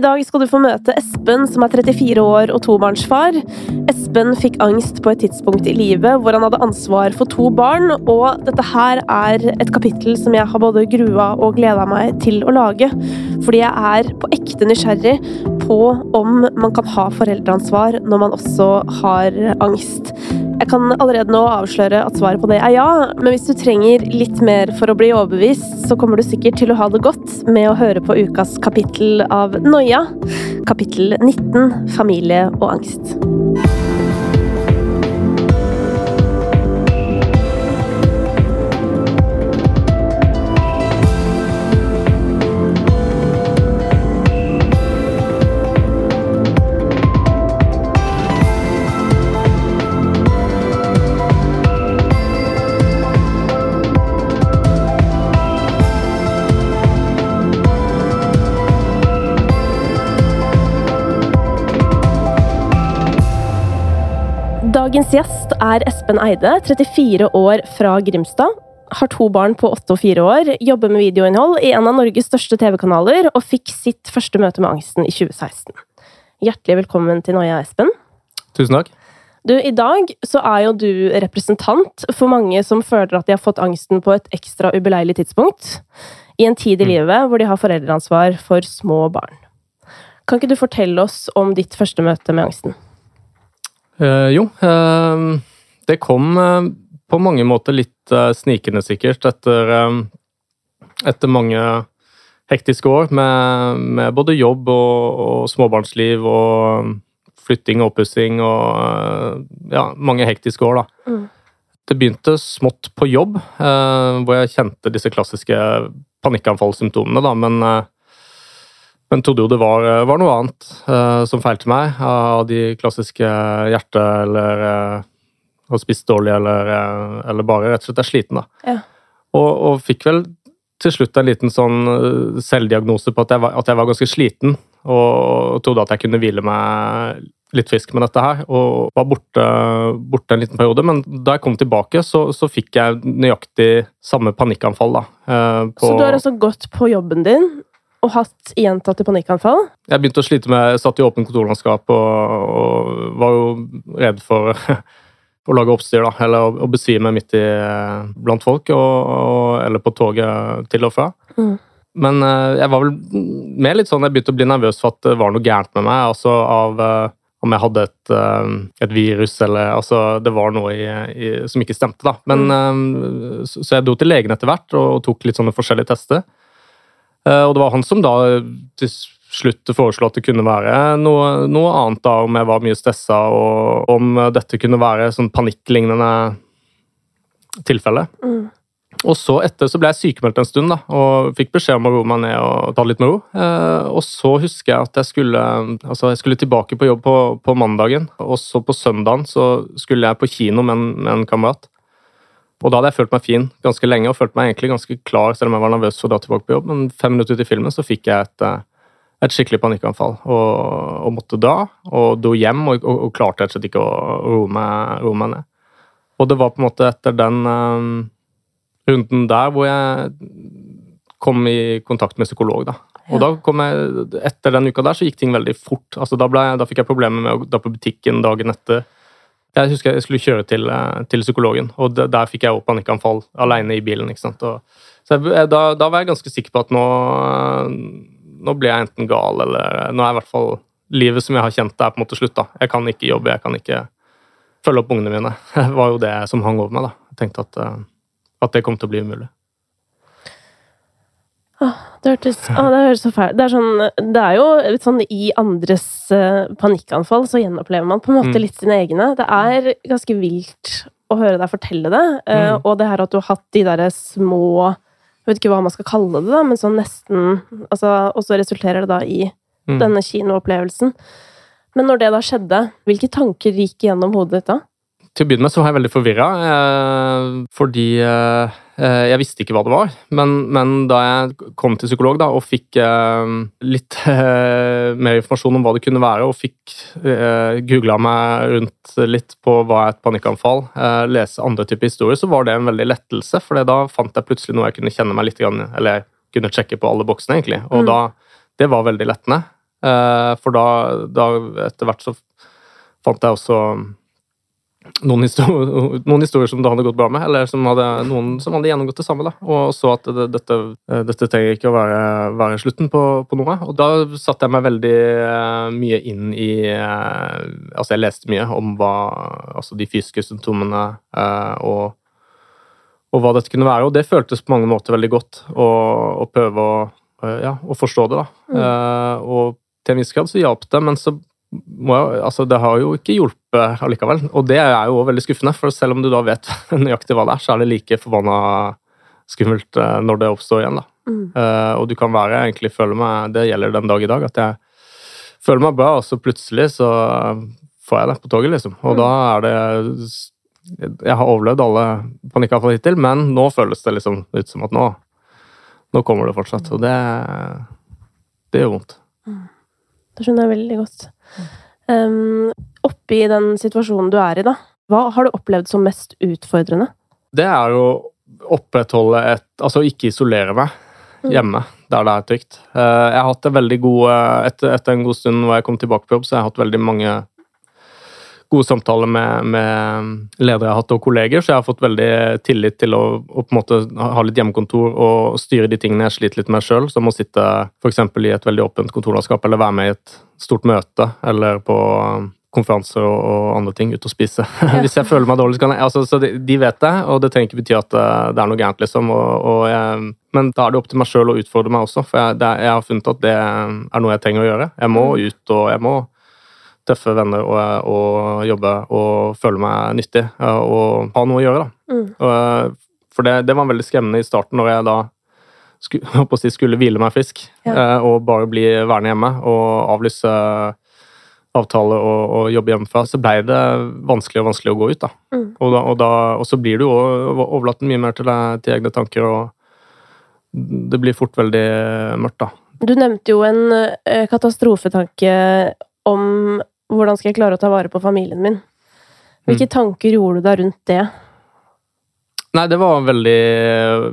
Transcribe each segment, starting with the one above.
I dag skal du få møte Espen, som er 34 år og tobarnsfar. Espen fikk angst på et tidspunkt i livet hvor han hadde ansvar for to barn, og dette her er et kapittel som jeg har både grua og gleda meg til å lage, fordi jeg er på ekte nysgjerrig på om man kan ha foreldreansvar når man også har angst. Jeg kan allerede nå avsløre at svaret på det er ja, men hvis du trenger litt mer for å bli overbevist, så kommer du sikkert til å ha det godt med å høre på ukas kapittel av Noia. Kapittel 19 Familie og angst. Dagens gjest er Espen Eide, 34 år fra Grimstad. Har to barn på 8 og 4 år, jobber med videoinnhold i en av Norges største TV-kanaler, og fikk sitt første møte med angsten i 2016. Hjertelig velkommen til Noia, Espen. Tusen takk. Du, I dag så er jo du representant for mange som føler at de har fått angsten på et ekstra ubeleilig tidspunkt. I en tid i livet hvor de har foreldreansvar for små barn. Kan ikke du fortelle oss om ditt første møte med angsten? Uh, jo, uh, det kom uh, på mange måter litt snikende, sikkert, etter, etter mange hektiske år med, med både jobb og, og, småbarnsliv og flytting og oppussing og ja, mange hektiske år, da. Mm. Det begynte smått på jobb, hvor jeg kjente disse klassiske panikkanfallssymptomene, da, men men trodde jo det var, eh, var noe annet uh, som feilte meg, av de klassiske hjerte eller uh, har spist dårlig eller, uh, eller, bare rett og slett er sliten. da. Ja. Og, og, fikk vel til slutt en liten sånn selvdiagnose på at jeg, var, at jeg var ganske sliten, og trodde at jeg kunne hvile meg litt frisk med dette her, og var borte, borte en liten periode. Men da jeg kom tilbake, så, så fikk jeg nøyaktig samme panikkanfall. da. så du har altså gått på jobben din, og hatt gjentatte panikkanfall? Jeg begynte å slite med Jeg satt i åpent kontorlandskap og, og, var jo redd for å lage oppstyr, da. Eller å, besvime midt i blant folk, og, eller på toget til og fra. Mm. Men eh, jeg var vel mer litt sånn Jeg begynte å bli nervøs for at det var noe gærent med meg. altså av eh, om jeg hadde et, eh, et, virus eller altså Det var noe i, i, som ikke stemte, da. Men, mm. så, så jeg dro til legen etter hvert og, og tok litt sånne forskjellige tester. Eh, og det var han som da til slutt foreslo at det kunne være noe, noe annet, da, om jeg var mye stressa, og om dette kunne være sånn panikklignende tilfelle. Mm. Og så etter så ble jeg sykemeldt en stund da, og fikk beskjed om å roe meg ned og ta litt med ro. Eh, og så husker jeg at jeg skulle, altså jeg skulle tilbake på jobb på, på mandagen, og så på søndagen så skulle jeg på kino med en, med en kamerat. Og da hadde jeg følt meg fin ganske lenge og følt meg egentlig ganske klar, selv om jeg var nervøs for å dra tilbake på jobb. Men fem minutter ut i filmen så fikk jeg et, eh, et skikkelig panikkanfall og, og, måtte dra. Og dro hjem og, og, og klarte rett og slett ikke å roe meg, roe meg, ned. Og det var på en måte etter den um, runden der hvor jeg kom i kontakt med psykolog. da. Og da kom jeg, Etter den uka der så gikk ting veldig fort. Altså Da, ble, da fikk jeg problemer med å dra på butikken dagen etter. Jeg husker jeg skulle kjøre til, eh, til psykologen, og der fikk jeg også panikkanfall alene i bilen. ikke sant? Og, så jeg, da, da, var jeg ganske sikker på at nå, nå blir jeg enten gal, eller nå er i hvert fall livet som jeg har kjent, det er på en måte slutt. da. Jeg kan ikke jobbe, jeg kan ikke følge opp ungene mine. Det var jo det som hang over meg. da. Jeg tenkte at, eh, at det kom til å bli umulig. Det hørtes å, det høres så fælt det er, sånn, det er jo sånn i andres uh, panikkanfall så gjenopplever man på en måte mm. litt sine egne. Det er ganske vilt å høre deg fortelle det. Uh, mm. Og det her at du har hatt de derre små Jeg vet ikke hva man skal kalle det, da, men sånn nesten altså, Og så resulterer det da i mm. denne kinoopplevelsen. Men når det da skjedde, hvilke tanker gikk gjennom hodet ditt da? Til å begynne med så var jeg veldig forvirra, eh, fordi eh, eh, jeg visste ikke hva det var. Men, men, da jeg kom til psykolog da, og fikk litt mer informasjon om hva det kunne være, og fikk googla meg rundt litt på hva er et panikkanfall, lese andre typer historier, så var det en veldig lettelse. For da fant jeg plutselig noe jeg kunne kjenne meg litt Eller jeg kunne sjekke på alle boksene, egentlig. Og mm. da Det var veldig lettende. For da, da etter hvert så fant jeg også noen, historier, noen historier som det hadde gått bra med, eller som hadde, noen som hadde gjennomgått det samme. da, Og så at det, dette, eh, dette trenger ikke å være, være slutten på, på, noe. Og da satte jeg meg veldig uh, mye inn i uh, Altså, jeg leste mye om hva Altså de fysiske symptomene og, og hva dette kunne være. Og det føltes på mange måter veldig godt å, å prøve å, ja, å forstå det, da. Mm. og til en viss grad så hjalp det, men så jeg, altså det har jo ikke hjulpet allikevel. Og det er jo veldig skuffende, for selv om du da vet nøyaktig hva det er, så er det like forbanna skummelt eh, når det oppstår igjen. da. Mm. Uh, og du kan være egentlig føle meg Det gjelder den dag i dag, at jeg føler meg bra, og så plutselig så får jeg det på toget, liksom. Og mm. da er det Jeg har overlevd alle panikkavfall hittil, men nå føles det liksom ut som at nå Nå kommer det fortsatt. Og det Det gjør vondt. Mm. Det skjønner jeg veldig godt. Um, oppi den situasjonen du er i, da, hva har du opplevd som mest utfordrende? Det er å opprettholde et Altså ikke isolere meg mm. hjemme der det er trygt. Eh, jeg har hatt det veldig god etter, etter, en god stund hvor jeg kom tilbake på jobb, så jeg har hatt veldig mange gode samtaler med, med ledere jeg har hatt og kolleger, så jeg har fått veldig tillit til å, å på en måte ha litt hjemmekontor og styre de tingene jeg sliter litt med sjøl, som å sitte f.eks. i et veldig åpent kontorlandskap eller være med i et stort møte eller på konferanser og, og andre ting, ute og spise. Ja. Hvis jeg føler meg dårlig, så kan jeg altså, så de, de, vet det, og det trenger ikke bety at eh, det er noe gærent, liksom. Og, og jeg, men da er det opp til meg sjøl å utfordre meg også, for jeg, det, jeg, har funnet at det er noe jeg trenger å gjøre. Jeg må mm. ut, og jeg må tøffe venner og, og, jobbe og føle meg nyttig og ha noe å gjøre. da. Mm. Og, for det, det, var veldig skremmende i starten, når jeg da skulle, si, skulle hvile meg frisk ja. Eh, og bare bli værende hjemme og avlyse avtale og, og jobbe hjemmefra, så ble det vanskelig og vanskelig å gå ut. da. Mm. Og, da, og, da, og, så blir du jo overlatt mye mer til, deg, til egne tanker, og det blir fort veldig mørkt, da. Du nevnte jo en eh, katastrofetanke om hvordan skal jeg klare å ta vare på familien min? Hvilke mm. tanker gjorde du deg rundt det? Nei, det var veldig,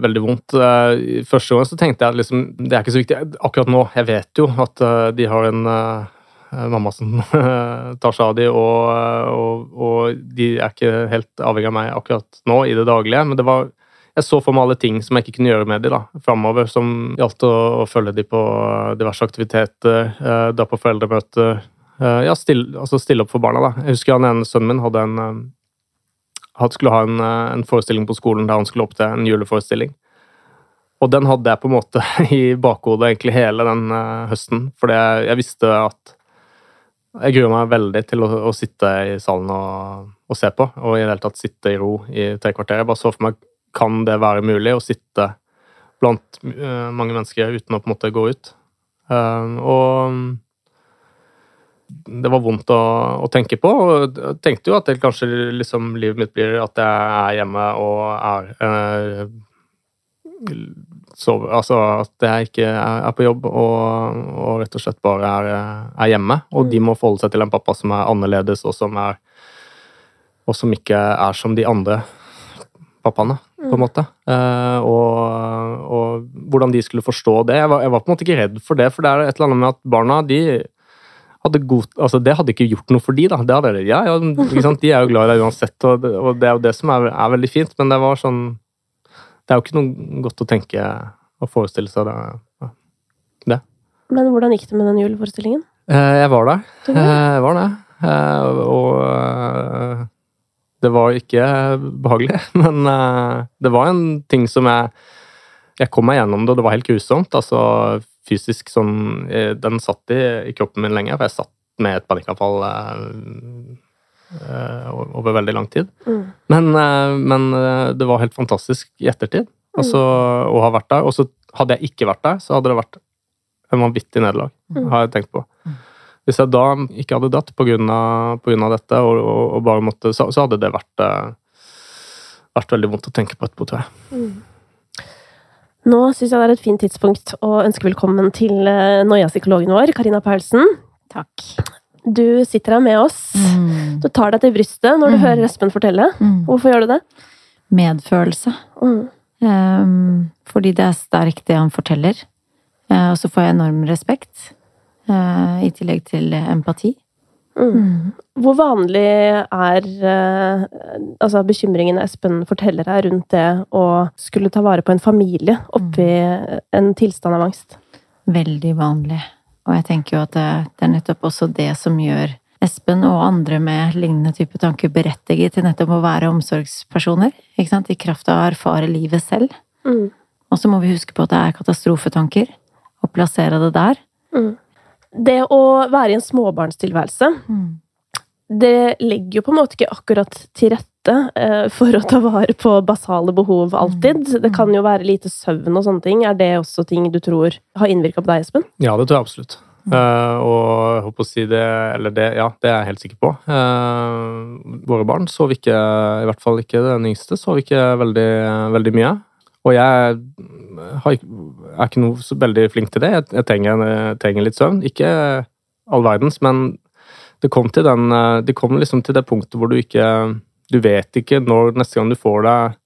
veldig vondt. Eh, første gang så tenkte jeg at liksom, det er ikke så viktig akkurat nå. Jeg vet jo at eh, de har en uh, mamma som tar seg av dem, og, og, og, de er ikke helt avhengig av meg akkurat nå i det daglige. Men det var jeg så for meg alle ting som jeg ikke kunne gjøre med dem framover, som gjaldt å, å følge dem på diverse aktiviteter, uh, da på foreldremøter, ja, stille, altså stille opp for barna, da. Jeg husker han ene sønnen min hadde en uh, Han skulle ha en, uh, en, forestilling på skolen der han skulle opp til en juleforestilling. Og den hadde jeg på en måte i bakhodet egentlig hele den høsten, fordi jeg, jeg, visste at Jeg gruer meg veldig til å, å sitte i salen og, og, se på, og i det hele tatt sitte i ro i tre kvarter. Jeg bare så for meg kan det være mulig å sitte blant mange mennesker uten å på en måte gå ut. og det var vondt å, å, tenke på. Og jeg tenkte jo at det kanskje liksom, livet mitt blir at jeg er hjemme og er eh, sover, Altså at jeg ikke er, på jobb og, og, rett og slett bare er, er hjemme. Og de mm. må forholde seg til en pappa som er annerledes, og som, er, og som ikke er som de andre pappaene, på en mm. måte. Eh, og, og, hvordan de skulle forstå det. Jeg var, jeg var, på en måte ikke redd for det, for det er et eller annet med at barna de hadde god, altså det hadde ikke gjort noe for de da. Det hadde, ja, ja, De er jo glad i deg uansett, og det, og det, er jo det som er, er, veldig fint. Men det var sånn Det er jo ikke noe godt å tenke og forestille seg det. det. Men hvordan gikk det med den juleforestillingen? Eh, jeg var der. Eh, jeg var der. Eh, og det var ikke behagelig, men det var en ting som jeg Jeg kom meg gjennom det, og det var helt grusomt. Altså fysisk sånn eh, Den satt i, i kroppen min lenge, for jeg satt med et panikkavfall eh, over veldig lang tid. Mm. Men, eh, men, det var helt fantastisk i ettertid altså, mm. å ha vært der. Og så hadde jeg ikke vært der, så hadde det vært en vanvittig nederlag, mm. har jeg tenkt på. Mm. Hvis jeg da ikke hadde dratt på grunn av, på grunn av dette, og, og, og, bare måtte, så, så hadde det vært, vært veldig vondt å tenke på etterpå, tror jeg. Nå syns jeg det er et fint tidspunkt å ønske velkommen til uh, Noia-psykologen vår, Karina Paulsen. Takk. Du sitter her med oss. Mm. Du tar deg til brystet når du mm. hører Espen fortelle. Mm. Hvorfor gjør du det? Medfølelse. Um, fordi det er sterkt, det han forteller. Uh, og så får jeg enorm respekt. Uh, i tillegg til empati. Mm. Hvor vanlig er eh, altså bekymringene Espen forteller her rundt det å skulle ta vare på en familie oppi en tilstand av angst? Veldig vanlig. Og jeg tenker jo at det, det er nettopp også det som gjør Espen og andre med lignende type tanker berettiget til nettopp å være omsorgspersoner. Ikke sant? I kraft av å erfare livet selv. Mm. Og så må vi huske på at det er katastrofetanker, og plassere det der. Mm. Det å være i en småbarnstilværelse, det legger jo på en måte ikke akkurat til rette eh, for å ta vare på basale behov alltid. Det kan jo være lite søvn og sånne ting. Er det også ting du tror har innvirka på deg, Espen? Ja, det tror jeg absolutt. Uh, og jeg håper å si det, eller det, ja, det er jeg helt sikker på. Uh, våre barn sov ikke, i hvert fall ikke den yngste, sov ikke veldig, veldig mye. Og jeg har, er ikke noe så veldig flink til det. Jeg, jeg, trenger, jeg trenger litt søvn. Ikke all verdens, men det kom, den, det kom liksom til det punktet hvor du ikke Du vet ikke når neste gang du får deg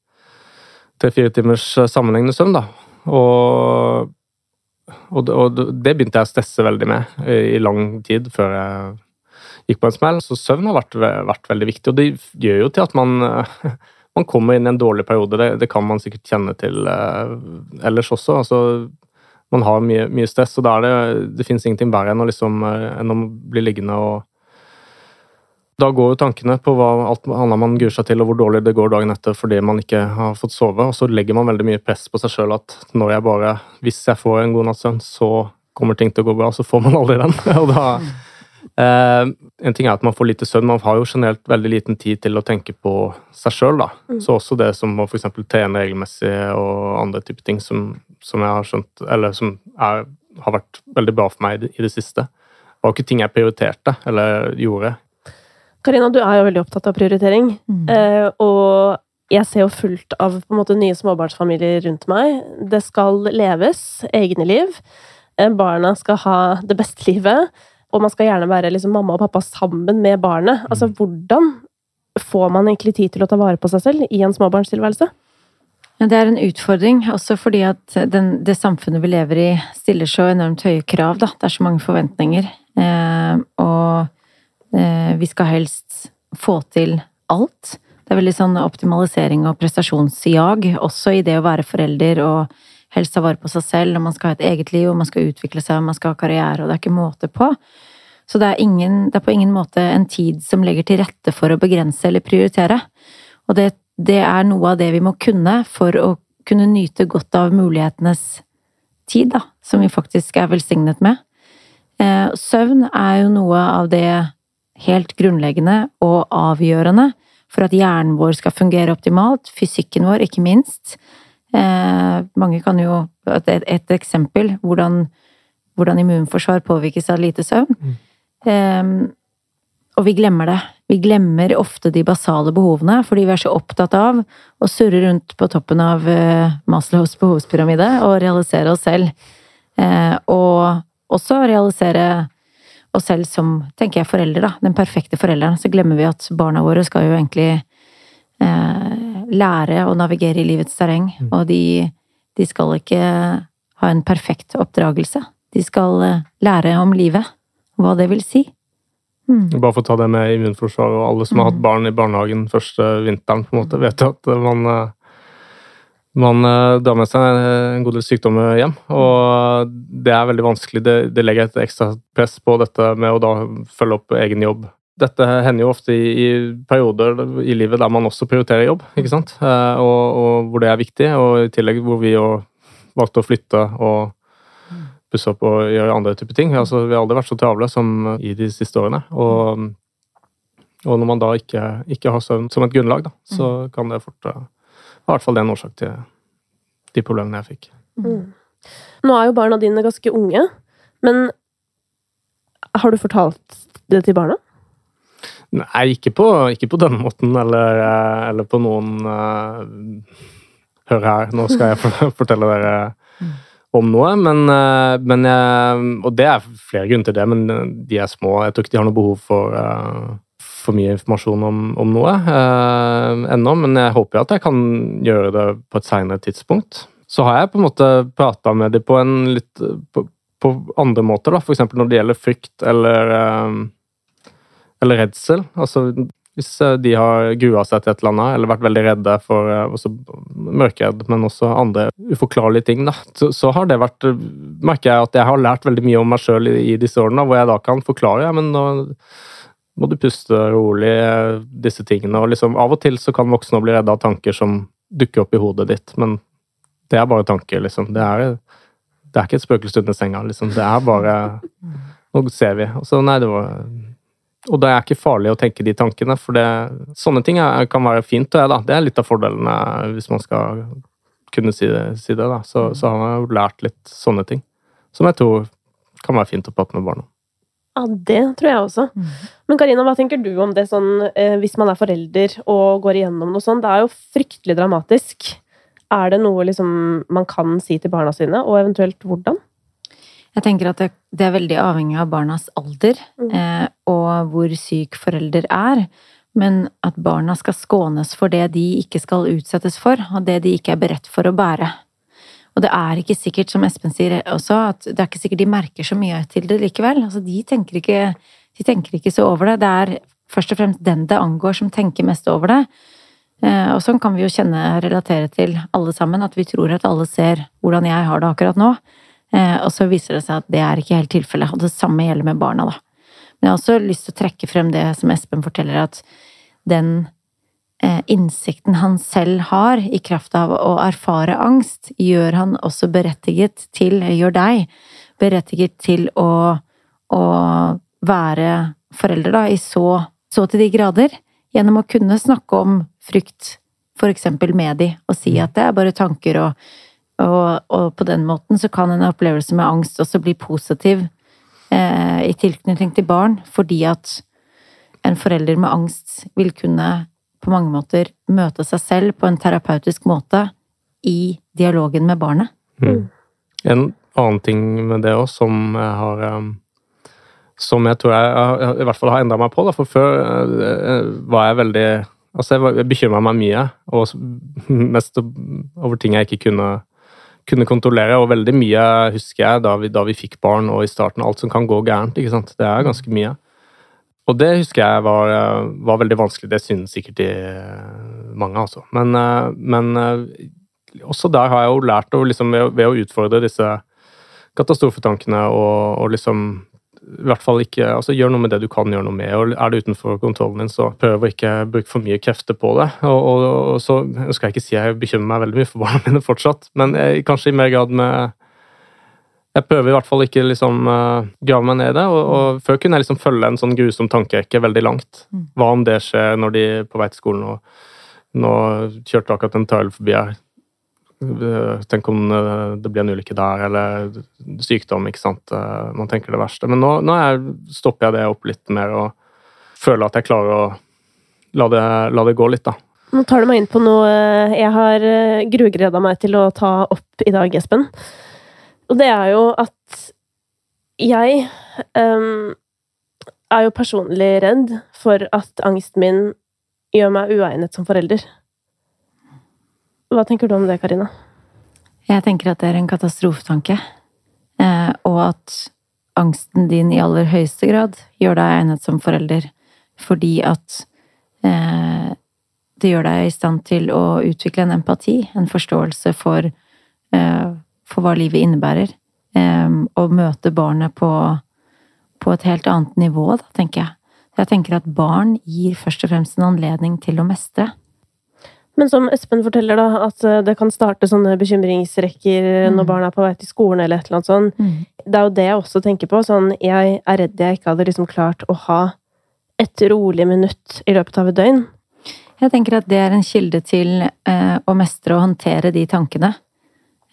tre-fire timers eh, sammenhengende søvn, da. Og, og, og det begynte jeg å stresse veldig med i, lang tid før jeg gikk på en smell. Så søvn har vært, vært veldig viktig, og det gjør jo til at man man kommer inn i en dårlig periode. Det, det kan man sikkert kjenne til eh, ellers også. Altså, man har mye, mye stress, og da er det, det finnes ingenting verre enn å, liksom, eh, enn å bli liggende og Da går jo tankene på hva alt annet man gruer seg til, og hvor dårlig det går dagen etter fordi man ikke har fått sove. Og så legger man veldig mye press på seg sjøl at når jeg bare Hvis jeg får en god natts søvn, så kommer ting til å gå bra. Så får man aldri den. og da Eh, en ting er at man får lite søvn, man har jo generelt veldig liten tid til å tenke på seg sjøl, da. Så også det som å f.eks. trene regelmessig og andre typer ting som, som jeg har skjønt Eller som er, har vært veldig bra for meg i det, i det siste. Det var ikke ting jeg prioriterte eller gjorde. Karina, du er jo veldig opptatt av prioritering. Mm. Eh, og jeg ser jo fullt av på en måte, nye småbarnsfamilier rundt meg. Det skal leves egne liv. Eh, barna skal ha det beste livet. Og man skal gjerne være liksom, mamma og pappa sammen med barnet. Altså, hvordan får man egentlig tid til å ta vare på seg selv i en småbarnstilværelse? Ja, det er en utfordring, også fordi at den, det samfunnet vi lever i, stiller så enormt høye krav. Da. Det er så mange forventninger. Eh, og eh, vi skal helst få til alt. Det er veldig sånn optimalisering og prestasjonsjag, også i det å være forelder og helst ta vare på seg selv, og man skal ha et eget liv, og man skal utvikle seg, og man skal ha karriere, og det er ikke måte på. Så det er, ingen, det er på ingen måte en tid som legger til rette for å begrense eller prioritere. Og det, det er noe av det vi må kunne for å kunne nyte godt av mulighetenes tid, da, som vi faktisk er velsignet med. Eh, søvn er jo noe av det helt grunnleggende og avgjørende for at hjernen vår skal fungere optimalt, fysikken vår ikke minst. Eh, mange kan jo Et, et eksempel hvordan, hvordan immunforsvar påvirkes av lite søvn. Eh, og vi glemmer det. Vi glemmer ofte de basale behovene fordi vi er så opptatt av å surre rundt på toppen av eh, Maslows behovspyramide og realisere oss selv. Eh, og også realisere oss selv som, tenker jeg, foreldre, da. Den perfekte forelderen. Så glemmer vi at barna våre skal jo egentlig eh, lære å navigere i livets terreng. Og de, de skal ikke ha en perfekt oppdragelse. De skal eh, lære om livet. Hva det vil si. Mm. Bare for å ta det med immunforsvaret og alle som har hatt barn i barnehagen første vinteren, på en måte, vet jo at man eh, man eh, drar med seg en god del sykdommer hjem, og det er veldig vanskelig. Det, det legger et ekstra press på dette med å da følge opp egen jobb. Dette hender jo ofte i, perioder i livet der man også prioriterer jobb, ikke sant? Eh, og, og hvor det er viktig, og i tillegg hvor vi jo valgte å flytte og pusse opp og gjøre andre typer ting. Altså, vi har aldri vært så travle som i de siste årene. Og, og når man da ikke, ikke har søvn som et grunnlag, da, så kan det fort eh, i hvert fall det er en årsak til de problemene jeg fikk. Mm. Nå er jo barna dine ganske unge, men har du fortalt det til barna? Nei, ikke på, ikke på denne måten, eller, eh, eller på noen uh, Hør her, nå skal jeg fortelle dere om noe, men, eh, men jeg, Og det er flere grunner til det, men de er små. Jeg tror ikke de har noe behov for uh, for mye informasjon om, om noe eh, ennå, men jeg håper jo at jeg kan gjøre det på et seinere tidspunkt. Så har jeg på en måte prata med dem på en litt på, på andre måter, da. F.eks. når det gjelder frykt eller, eh, eller redsel. Altså hvis eh, de har grua seg til et eller annet, eller vært veldig redde for eh, også mørkredd, men også andre uforklarlige ting, da, så, så, har det vært Merker jeg at jeg har lært veldig mye om meg sjøl i, i, disse årene, hvor jeg da kan forklare ja, men nå må du puste rolig, disse tingene. Og liksom av og til så kan voksne bli redde av tanker som dukker opp i hodet ditt, men det er bare tanker, liksom. Det er, det er ikke et spøkelse under senga, liksom. Det er bare Nå ser vi. Og så, nei, det var og det er ikke farlig å tenke de tankene, for det, sånne ting er, kan være fint. Og da. Det er litt av fordelene hvis man skal kunne si det. Si det da. Så, så har jo lært litt sånne ting. Som jeg tror kan være fint å prate med barna om. Ja, det tror jeg også. Mm. Men Karina, hva tenker du om det sånn eh, hvis man er forelder og går igjennom noe sånt? Det er jo fryktelig dramatisk. Er det noe liksom man kan si til barna sine, og eventuelt hvordan? Jeg tenker at det, det er veldig avhengig av barnas alder mm. eh, og hvor syk forelder er. Men at barna skal skånes for det de ikke skal utsettes for, og det de ikke er beredt for å bære. Og det er ikke sikkert, som Espen sier også, at det er ikke sikkert de merker så mye til det likevel. Altså, de tenker ikke, de tenker ikke så over det. Det er først og fremst den det angår, som tenker mest over det. Eh, og sånn kan vi jo kjenne, relatere til alle sammen, at vi tror at alle ser hvordan jeg har det akkurat nå. Eh, og så viser det seg at det er ikke helt tilfellet. Og det samme gjelder med barna, da. Men jeg har også lyst til å trekke frem det som Espen forteller, at den eh, innsikten han selv har i kraft av å erfare angst, gjør han også berettiget til, gjør deg berettiget til å, å være forelder, da, i så, så til de grader, gjennom å kunne snakke om frykt, for eksempel med de, og si at det er bare tanker og og, og, på den måten så kan en opplevelse med angst også bli positiv eh, i tilknytning til barn, fordi at en forelder med angst vil kunne på mange måter møte seg selv på en terapeutisk måte i dialogen med barnet. Mm. En annen ting med det òg, som jeg har um, Som jeg tror jeg, jeg, i hvert fall har endra meg på, da, for før uh, var jeg veldig Altså, jeg bekymra meg mye, og mest over ting jeg ikke kunne kunne kontrollere. Og veldig mye husker jeg da vi, da vi fikk barn og i starten. Alt som kan gå gærent. ikke sant? Det er ganske mye. Og det husker jeg var, var veldig vanskelig. Det synes sikkert de mange, altså. Men, men, også der har jeg jo lært å liksom, ved, ved å utfordre disse katastrofetankene og, og liksom i hvert fall ikke altså Gjør noe med det du kan gjøre noe med. og Er det utenfor kontrollen din, så prøv å ikke bruke for mye krefter på det. Og, og, og så skal jeg ikke si jeg bekymrer meg veldig mye for barna mine fortsatt, men jeg, kanskje i mer grad med jeg prøver i hvert fall ikke liksom uh, grave meg ned i det. Og, og, før kunne jeg liksom følge en sånn grusom tankerekke veldig langt. Mm. Hva om det skjer når de er på vei til skolen og nå kjørte akkurat en trailer forbi her. Tenk om eh, det blir en ulykke der, eller sykdom, ikke sant. Eh, man tenker det verste. Men nå, nå jeg, stopper jeg det opp litt mer og føler at jeg klarer å la det, la det gå litt, da. Nå tar du meg inn på noe jeg har eh, grugreda meg til å ta opp i dag, Espen. Og det er jo at jeg um, er jo personlig redd for at angsten min gjør meg uegnet som forelder. Hva tenker du om det, Karina? Jeg tenker at det er en katastrofetanke. Eh, og at angsten din i aller høyeste grad gjør deg egnet som forelder. Fordi at eh, det gjør deg i stand til å utvikle en empati, en forståelse for, eh, for hva livet innebærer. Eh, og møte barnet på, på et helt annet nivå, da, tenker jeg. Jeg tenker at barn gir først og fremst en anledning til å mestre. Men som Espen forteller, da, at eh, det kan starte sånne bekymringsrekker mm. når barna er på vei til skolen eller et eller annet sånt. Mm. Det er jo det jeg også tenker på. Sånn, jeg er redd jeg ikke hadde liksom klart å ha et rolig minutt i løpet av et døgn. Jeg tenker at det er en kilde til eh, å mestre og håndtere de tankene.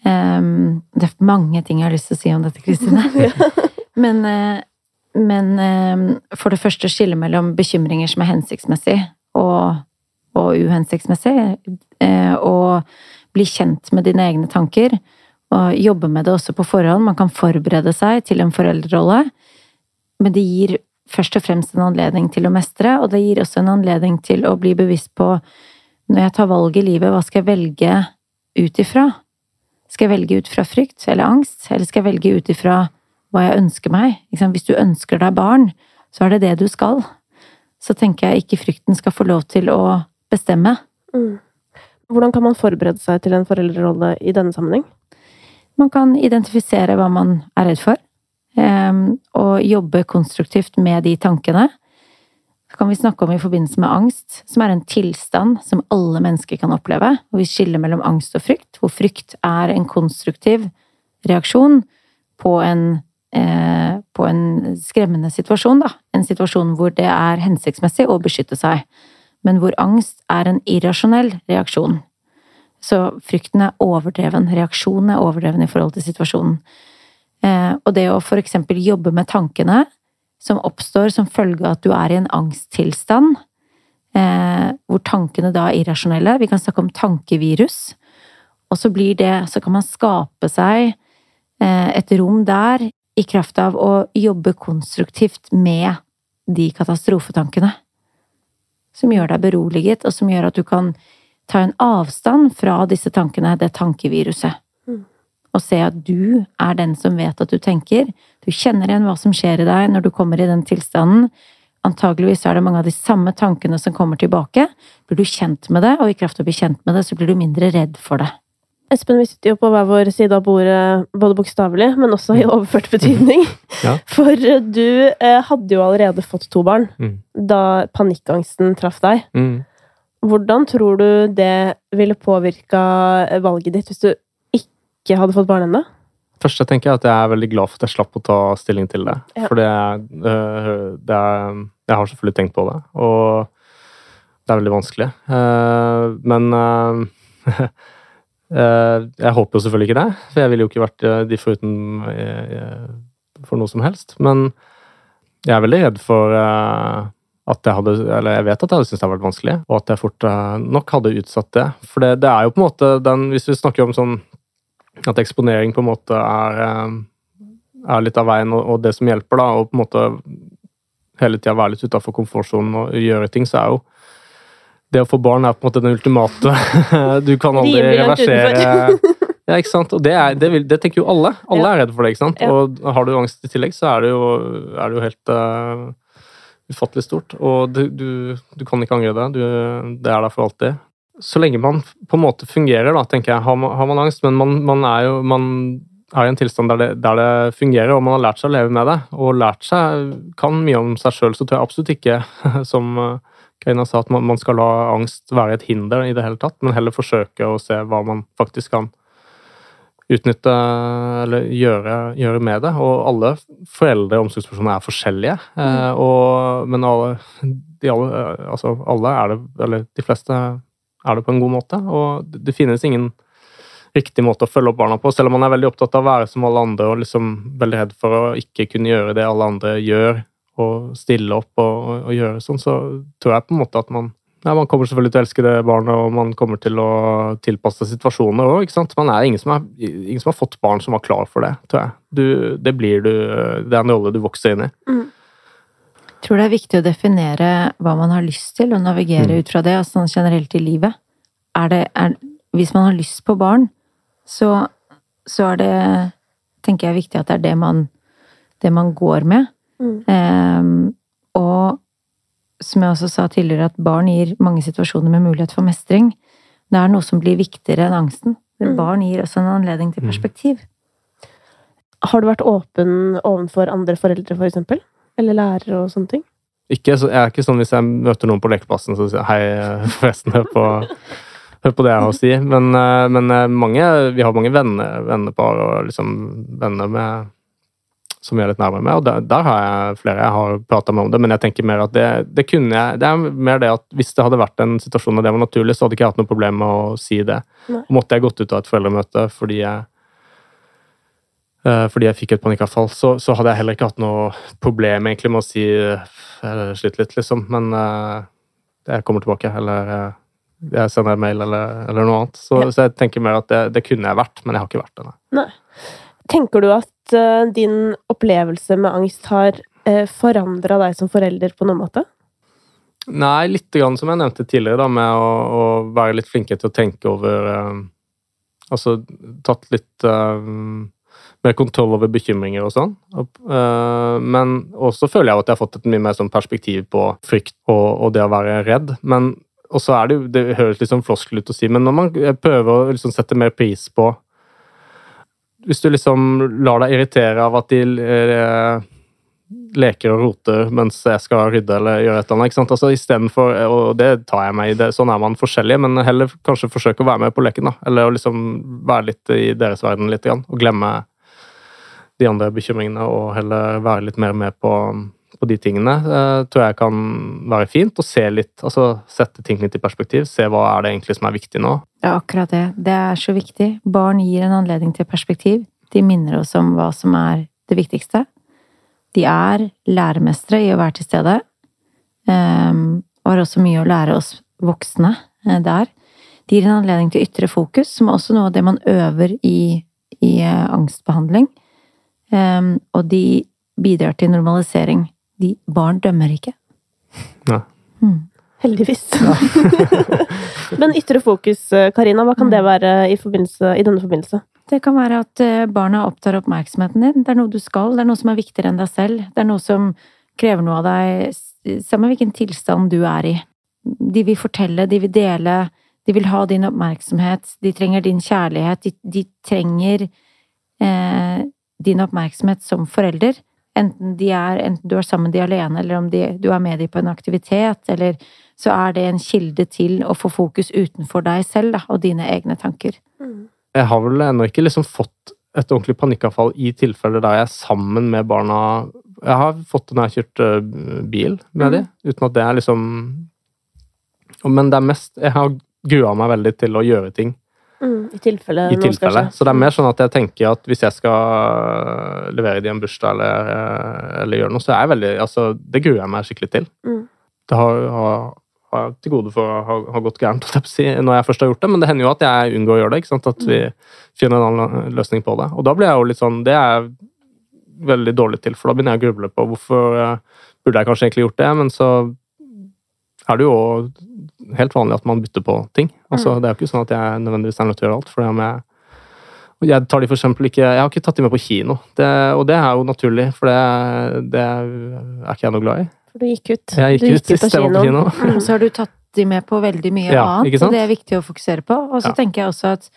Um, det er mange ting jeg har lyst til å si om dette, Kristine. men, eh, men eh, for det første skille mellom bekymringer som er hensiktsmessig, og og uhensiktsmessig. Eh, og bli kjent med dine egne tanker. Og jobbe med det også på forhånd. Man kan forberede seg til en foreldrerolle. Men det gir først og fremst en anledning til å mestre, og det gir også en anledning til å bli bevisst på når jeg tar valg i livet, hva skal jeg velge ut ifra? Skal jeg velge ut fra frykt eller angst, eller skal jeg velge ut ifra hva jeg ønsker meg. Hvis du ønsker deg barn, så er det det du skal. Så tenker jeg ikke frykten skal få lov til å bestemme. Mm. Hvordan kan man forberede seg til en foreldrerolle i denne sammenheng? Man kan identifisere hva man er redd for, ehm, og jobbe konstruktivt med de tankene. Det kan vi snakke om i forbindelse med angst, som er en tilstand som alle mennesker kan oppleve. Og vi skiller mellom angst og frykt, hvor frykt er en konstruktiv reaksjon på en, eh, på en skremmende situasjon, da. En situasjon hvor det er hensiktsmessig å beskytte seg. Men hvor angst er en irrasjonell reaksjon. Så frykten er overdreven, reaksjonen er overdreven i forhold til situasjonen. Eh, og det å for eksempel jobbe med tankene som oppstår som følge av at du er i en angsttilstand, eh, hvor tankene da er irrasjonelle. Vi kan snakke om tankevirus. Og så blir det Så kan man skape seg eh, et rom der i kraft av å jobbe konstruktivt med de katastrofetankene. Som gjør deg beroliget, og som gjør at du kan ta en avstand fra disse tankene, det tankeviruset og se at du er den som vet at du tenker. Du kjenner igjen hva som skjer i deg når du kommer i den tilstanden. Antageligvis er det mange av de samme tankene som kommer tilbake. Blir du kjent med det, og i kraft av å bli kjent med det, så blir du mindre redd for det. Espen, vi sitter jo på hver vår side av bordet, både bokstavelig, men også i overført betydning. ja. For du eh, hadde jo allerede fått to barn mm. da panikkangsten traff deg. Mm. Hvordan tror du det ville påvirka valget ditt hvis du ikke hadde fått barn ennå? Først jeg tenker jeg at jeg er veldig glad for at jeg slapp å ta stilling til det. Ja. For det, øh, det er, Jeg har selvfølgelig tenkt på det, og det er veldig vanskelig. Eh, men eh, jeg håper jo selvfølgelig ikke det, for jeg ville jo ikke vært de foruten for noe som helst. Men jeg er veldig redd for at jeg hadde Eller jeg vet at jeg hadde syntes det hadde vært vanskelig, og at jeg fort nok hadde utsatt det. For det, det er jo på en måte den Hvis vi snakker om sånn at eksponering på en måte er, eh, er litt av veien, og, det som hjelper, da, og på en måte hele tida være litt utafor komfortsonen og gjøre ting, så er jo det å få barn er på en måte den ultimate Du kan aldri reversere Ja, ikke sant? Og det, er, det, vil, det tenker jo alle. Alle ja. er redde for det, ikke sant? Ja. Og har du angst i tillegg, så er det jo, er det jo helt uh, ufattelig stort. Og du, du, du, kan ikke angre det. Du, det er der for alltid så lenge man på en måte fungerer, da, tenker jeg, har man, har man angst, men man, man, er jo man er i en tilstand der det, der det, fungerer, og man har lært seg å leve med det, og lært seg kan mye om seg sjøl, så tror jeg absolutt ikke, som Karina sa, at man, man, skal la angst være et hinder i det hele tatt, men heller forsøke å se hva man faktisk kan utnytte eller gjøre, gjøre med det. Og alle foreldre og omsorgspersoner er forskjellige, mm. Eh, og, men alle, de alle, altså alle er det, eller de fleste er det på en god måte. Og det finnes ingen riktig måte å følge opp barna på, selv om man er veldig opptatt av å være som alle andre og liksom veldig redd for å ikke kunne gjøre det alle andre gjør, og stille opp og, og, og gjøre sånn, så tror jeg på en måte at man ja, Man kommer selvfølgelig til å elske det barnet, og man kommer til å tilpasse situasjoner òg. ikke sant? Man er ingen som, er ingen som har fått barn som var klar for det, tror jeg. Du, det blir du Det er en rolle du vokser inn i. Mm tror det er viktig å definere hva man har lyst til, og navigere mm. ut fra det, altså sånn generelt i livet. Er det, er, hvis man har lyst på barn, så, så, er det tenker jeg viktig at det er det man, det man går med. Mm. Um, og som jeg også sa tidligere, at barn gir mange situasjoner med mulighet for mestring. Det er noe som blir viktigere enn angsten. Mm. Barn gir også en anledning til mm. perspektiv. Har du vært åpen overfor andre foreldre, for eksempel? Eller lærere og sånne ting? Ikke, jeg er ikke sånn hvis jeg møter noen på lekeplassen så sier hei, forresten, hør på, hør på det jeg har å si. Men, eh, men eh, mange, vi har mange venner, vennepar og liksom venner med som vi er litt nærmere med, og der, der, har jeg flere jeg har prata med om det, men jeg tenker mer at det, det, kunne jeg Det er mer det at hvis det hadde vært en situasjon og det var naturlig, så hadde ikke jeg hatt noe problem med å si det. Nei. Måtte jeg gått ut av et foreldremøte fordi jeg Eh, fordi jeg fikk et panikkavfall, så, så, hadde jeg heller ikke hatt noe problem egentlig med å si jeg eh, sliter litt, liksom. Men uh, jeg kommer tilbake, eller uh, jeg sender en mail, eller, eller noe annet. Så, ja. så, jeg tenker mer at det, det, kunne jeg vært, men jeg har ikke vært det. Nei. Tenker du at uh, din opplevelse med angst har uh, forandra deg som forelder på noen måte? Nei, litt grann som jeg nevnte tidligere, da, med å, å være litt flinkere til å tenke over Altså tatt litt mer kontroll over bekymringer og sånn. Uh, men også føler jeg at jeg har fått et mye mer sånn perspektiv på frykt og, og, det å være redd. Men og så er det jo Det høres litt sånn floskel ut å si, men når man prøver å liksom sette mer pris på Hvis du liksom lar deg irritere av at de uh, leker og roter mens jeg skal rydde eller gjøre et eller annet. ikke sant? Altså Istedenfor Og det tar jeg meg i, det, sånn er man forskjellige, men heller kanskje forsøke å være med på leken. da, Eller å liksom være litt i deres verden litt, og glemme de andre bekymringene og heller være litt mer med på, på de tingene, uh, tror jeg kan være fint. Og se litt, altså sette ting litt i perspektiv. Se hva er det egentlig som er viktig nå. Ja, akkurat det. Det er så viktig. Barn gir en anledning til perspektiv. De minner oss om hva som er det viktigste. De er læremestere i å være til stede. Um, og har også mye å lære oss voksne uh, der. De gir en anledning til ytre fokus, som er også noe av det man øver i, i uh, angstbehandling. Um, og de bidrar til normalisering. De, barn dømmer ikke. Ja. Mm. Heldigvis. Ja. Men ytre fokus, eh, Karina, hva kan det mm. være i, i, denne forbindelse? Det kan være at eh, barna opptar oppmerksomheten din. Det er noe du skal, det er noe som er viktigere enn deg selv. Det er noe som krever noe av deg, samme hvilken tilstand du er i. De vil fortelle, de vil dele, de vil ha din oppmerksomhet, de trenger din kjærlighet, de, de trenger eh, din oppmerksomhet som forelder. Enten, de er, enten du er sammen med de alene, eller om de, du er med dem på en aktivitet, eller så er det en kilde til å få fokus utenfor deg selv da, og dine egne tanker. Mm. Jeg har vel ennå ikke liksom fått et ordentlig panikkavfall i tilfeller der jeg er sammen med barna Jeg har fått det når jeg har kjørt uh, bil med mm. dem, uten at det er liksom Men det er mest Jeg har grua meg veldig til å gjøre ting Mm, I tilfelle, I tilfelle. Så det er mer sånn at jeg tenker at hvis jeg skal levere det i en bursdag eller, eller, gjøre noe, så er jeg veldig altså, Det gruer jeg meg skikkelig til. Mm. Det har, har, har, til gode for å ha, ha gått gærent når jeg først har gjort det, men det hender jo at jeg unngår å gjøre det. ikke sant? At vi mm. finner en annen løsning på det. Og da blir jeg jo litt sånn Det er jeg veldig dårlig til, for da begynner jeg å gruble på hvorfor uh, burde jeg kanskje egentlig gjort det, men så er det jo helt vanlig at man bytter på ting. Altså, mm. Det er jo ikke sånn at jeg nødvendigvis er nødt til å gjøre alt. for det med jeg tar de for eksempel ikke Jeg har ikke tatt de med på kino, det, og det er jo naturlig, for det, det, er ikke jeg noe glad i. For du gikk ut. Jeg gikk, gikk ut ut jeg var på kino. Mm, så har du tatt de med på veldig mye ja, annet, og det er viktig å fokusere på. Og så ja. tenker jeg også at,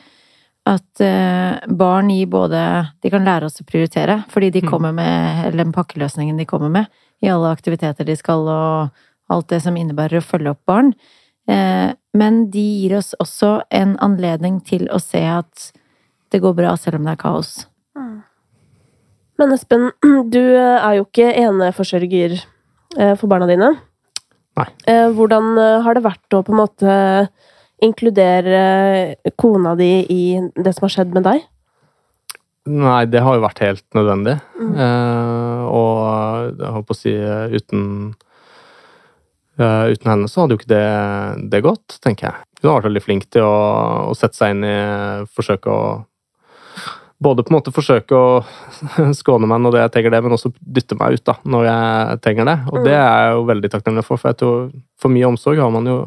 at uh, barn gir både De kan lære oss å prioritere, fordi de mm. kommer med Eller den pakkeløsningen de kommer med i alle aktiviteter de skal, og alt det som innebærer å følge opp barn. Eh, men de gir oss også en anledning til å se at det går bra selv om det er kaos. Mm. Men Espen, du er jo ikke eneforsørger eh, for barna dine. Nei. Eh, hvordan har det vært å på en måte inkludere kona di i det som har skjedd med deg? Nei, det har jo vært helt nødvendig. Mm. og jeg holdt på å si uten Uh, uten henne så hadde jo ikke det, det gått, tenker jeg. Hun har vært veldig flink til å, å sette seg inn i Forsøke å Både på en måte forsøke å skåne meg når jeg trenger det, men også dytte meg ut da, når jeg trenger det. Og det er jeg jo veldig takknemlig for, for jeg tror for mye omsorg har man jo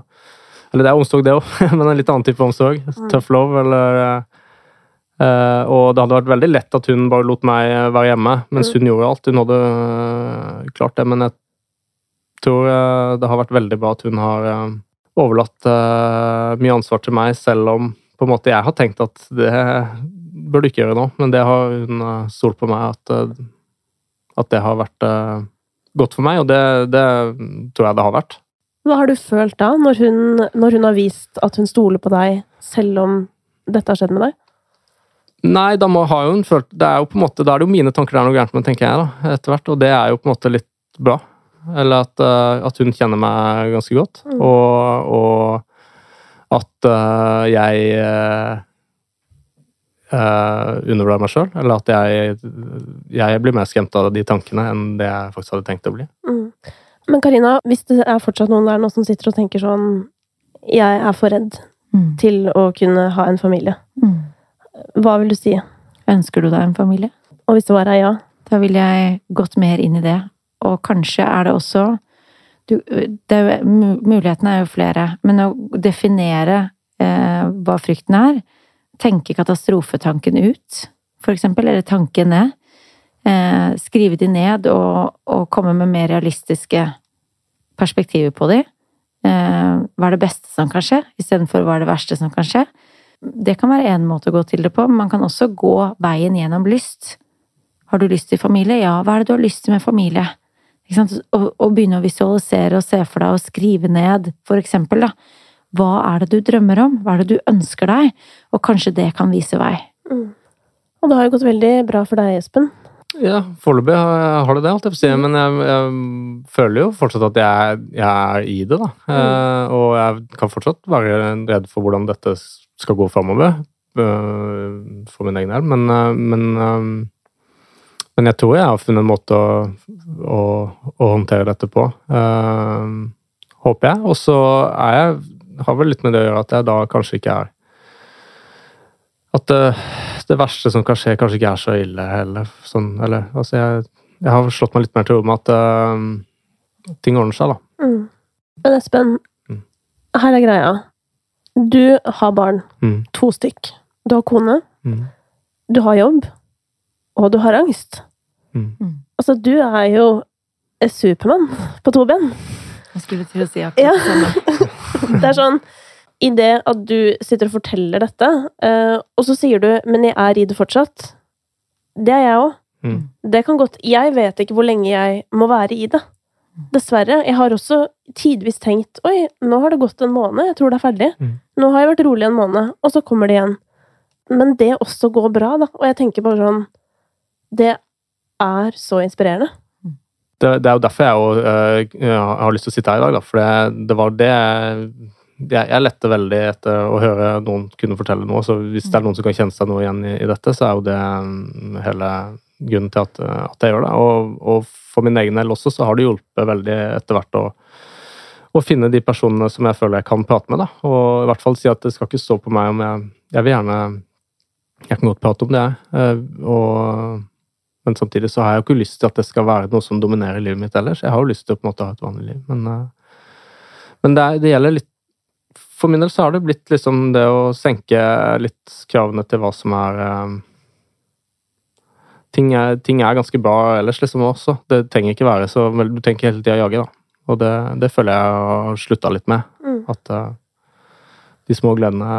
Eller det er omsorg, det òg, men en litt annen type omsorg. Mm. Tough love, eller uh, Og det hadde vært veldig lett at hun bare lot meg være hjemme, mens mm. hun gjorde alt. Hun hadde klart det, men jeg tror eh, det har vært veldig bra at hun har eh, overlatt eh, mye ansvar til meg, selv om på en måte jeg har tenkt at det bør du ikke gjøre nå, men det har hun stolt på meg at, at det har vært godt for meg, og det, det, tror jeg det har vært. Hva har du følt da, når hun, når hun har vist at hun stoler på deg, selv om dette har skjedd med deg? Nei, da må, har hun følt Det er jo på en måte, da er det jo mine tanker det er noe gærent med, tenker jeg, da, etter hvert. Og det er jo på en måte litt bra. Eller at, uh, at hun kjenner meg ganske godt. Mm. Og, og, at uh, jeg uh, undervurderer meg sjøl. Eller at jeg, jeg, blir mer skremt av de tankene enn det jeg faktisk hadde tenkt å bli. Mm. Men Karina, hvis det er fortsatt noen der nå som sitter og tenker sånn Jeg er for redd mm. til å kunne ha en familie. Mm. Hva vil du si? Ønsker du deg en familie? Og hvis svaret er ja? Da ville jeg gått mer inn i det og kanskje er det også du, det Mulighetene er jo flere, men å definere eh, hva frykten er, tenke katastrofetanken ut for eksempel, eller tanken ned. Eh, skrive de ned og, og, komme med mer realistiske perspektiver på de. Eh, hva er det beste som kan skje, istedenfor hva er det verste som kan skje. Det kan være én måte å gå til det på, men man kan også gå veien gjennom lyst. Har du lyst til familie? Ja, hva er det du har lyst til med familie? Og, og, begynne å visualisere og se for deg og skrive ned, for eksempel, da. Hva er det du drømmer om? Hva er det du ønsker deg? Og kanskje det kan vise vei. Mm. Og det har jo gått veldig bra for deg, Espen. Ja, foreløpig har det det, holdt jeg på å si. Men jeg, jeg, føler jo fortsatt at jeg, jeg er i det, da. Mm. Eh, og jeg kan fortsatt være redd for hvordan dette skal gå framover. Eh, for min egen del. Men, eh, men, eh, men, jeg tror jeg har funnet en måte å, å, å håndtere dette på. Uh, håper jeg. Og så er jeg har vel litt med det å gjøre at jeg da kanskje ikke er At det, det verste som kan skje, kanskje ikke er så ille heller. Sånn, eller altså jeg, jeg, har slått meg litt mer til ro med at uh, ting ordner seg, da. Mm. Men Espen, mm. her er greia. Du har barn. Mm. To stykk. Du har kone. Mm. Du har jobb. Og du har angst. Mm. Mm. Altså, du er jo Supermann på to ben. Jeg skulle til å si akkurat ja. det samme. Det er sånn I det at du sitter og forteller dette, uh, og så sier du 'men jeg er i det fortsatt', det er jeg òg. Mm. Det kan godt Jeg vet ikke hvor lenge jeg må være i det. Dessverre. Jeg har også tidvis tenkt 'oi, nå har det gått en måned, jeg tror det er ferdig'. Mm. Nå har jeg vært rolig en måned, og så kommer det igjen. Men det også går bra, da. Og jeg tenker bare sånn Det er så inspirerende det, det, er jo derfor jeg, jo, jeg, har lyst til å sitte her i dag, da. For det, det var det jeg, jeg lette veldig etter å høre noen kunne fortelle noe. Så hvis det er noen som kan kjenne seg noe igjen i, i dette, så er jo det um, hele grunnen til at, at jeg gjør det. Og, og, for min egen del også, så har det hjulpet veldig etter hvert å, å finne de personene som jeg føler jeg kan prate med. Da. Og i hvert fall si at det skal ikke stå på meg om jeg Jeg vil gjerne Jeg kan godt prate om det, jeg. Uh, og men samtidig så har jeg jo ikke lyst til at det skal være noe som dominerer livet mitt ellers. Jeg har jo lyst til å på en måte ha et vanlig liv, men, uh, men det, er, det, gjelder litt For min del så har det blitt liksom det å senke litt kravene til hva som er uh, ting, er ting, er ganske bra ellers, liksom, også. Det trenger ikke være så vel, Du tenker hele tida jage, da. Og det, det, føler jeg har slutta litt med. Mm. At uh, de små gledene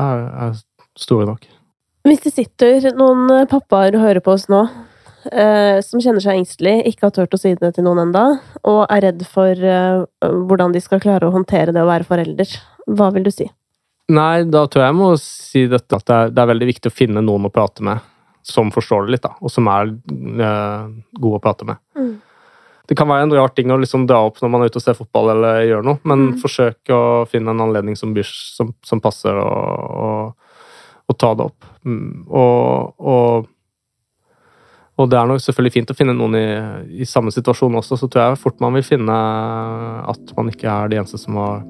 er, er store nok. Hvis det sitter noen pappaer og hører på oss nå, eh, som kjenner seg engstelig, ikke har turt å si det til noen enda, og er redd for eh, hvordan de skal klare å håndtere det å være forelder. Hva vil du si? Nei, da tror jeg jeg må si dette at det er, det er, veldig viktig å finne noen å prate med som forstår det litt, da, og som er eh, gode å prate med. Mm. Det kan være en rar ting å liksom dra opp når man er ute og ser fotball eller gjør noe, men mm. forsøk å finne en anledning som, som, som passer, og, og, og, ta det opp. Mm. Og, og det er nok selvfølgelig fint å finne noen i, i, samme situasjon også, så tror jeg fort man vil finne at man ikke er de eneste som har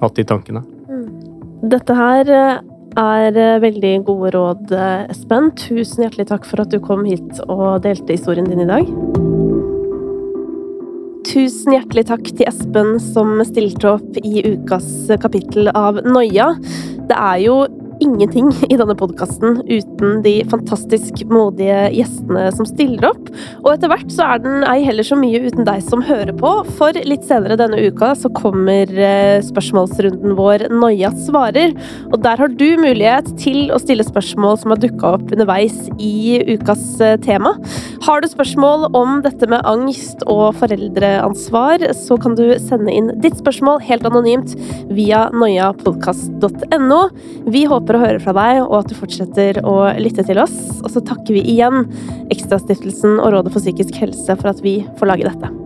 hatt de tankene. Mm. Dette her eh, er eh, veldig gode råd, eh, Espen. Tusen hjertelig takk for at du kom hit og delte historien din i dag. Tusen hjertelig takk til Espen som stilte opp i ukas kapittel av Noia. Det er jo ingenting i denne podkasten uten de fantastisk modige gjestene som stiller opp. Og etter hvert så er den ei heller så mye uten deg som hører på, for litt senere denne uka så kommer eh, spørsmålsrunden vår Noia svarer. Og der har du mulighet til å stille spørsmål som har dukka opp underveis i ukas eh, tema. Har du spørsmål om dette med angst og foreldreansvar, så kan du sende inn ditt spørsmål helt anonymt via noiapodkast.no. Vi håper håper å høre fra deg, og at du fortsetter å lytte til oss. Og så takker vi igjen Ekstrastiftelsen og Rådet for psykisk helse for at vi får lage dette.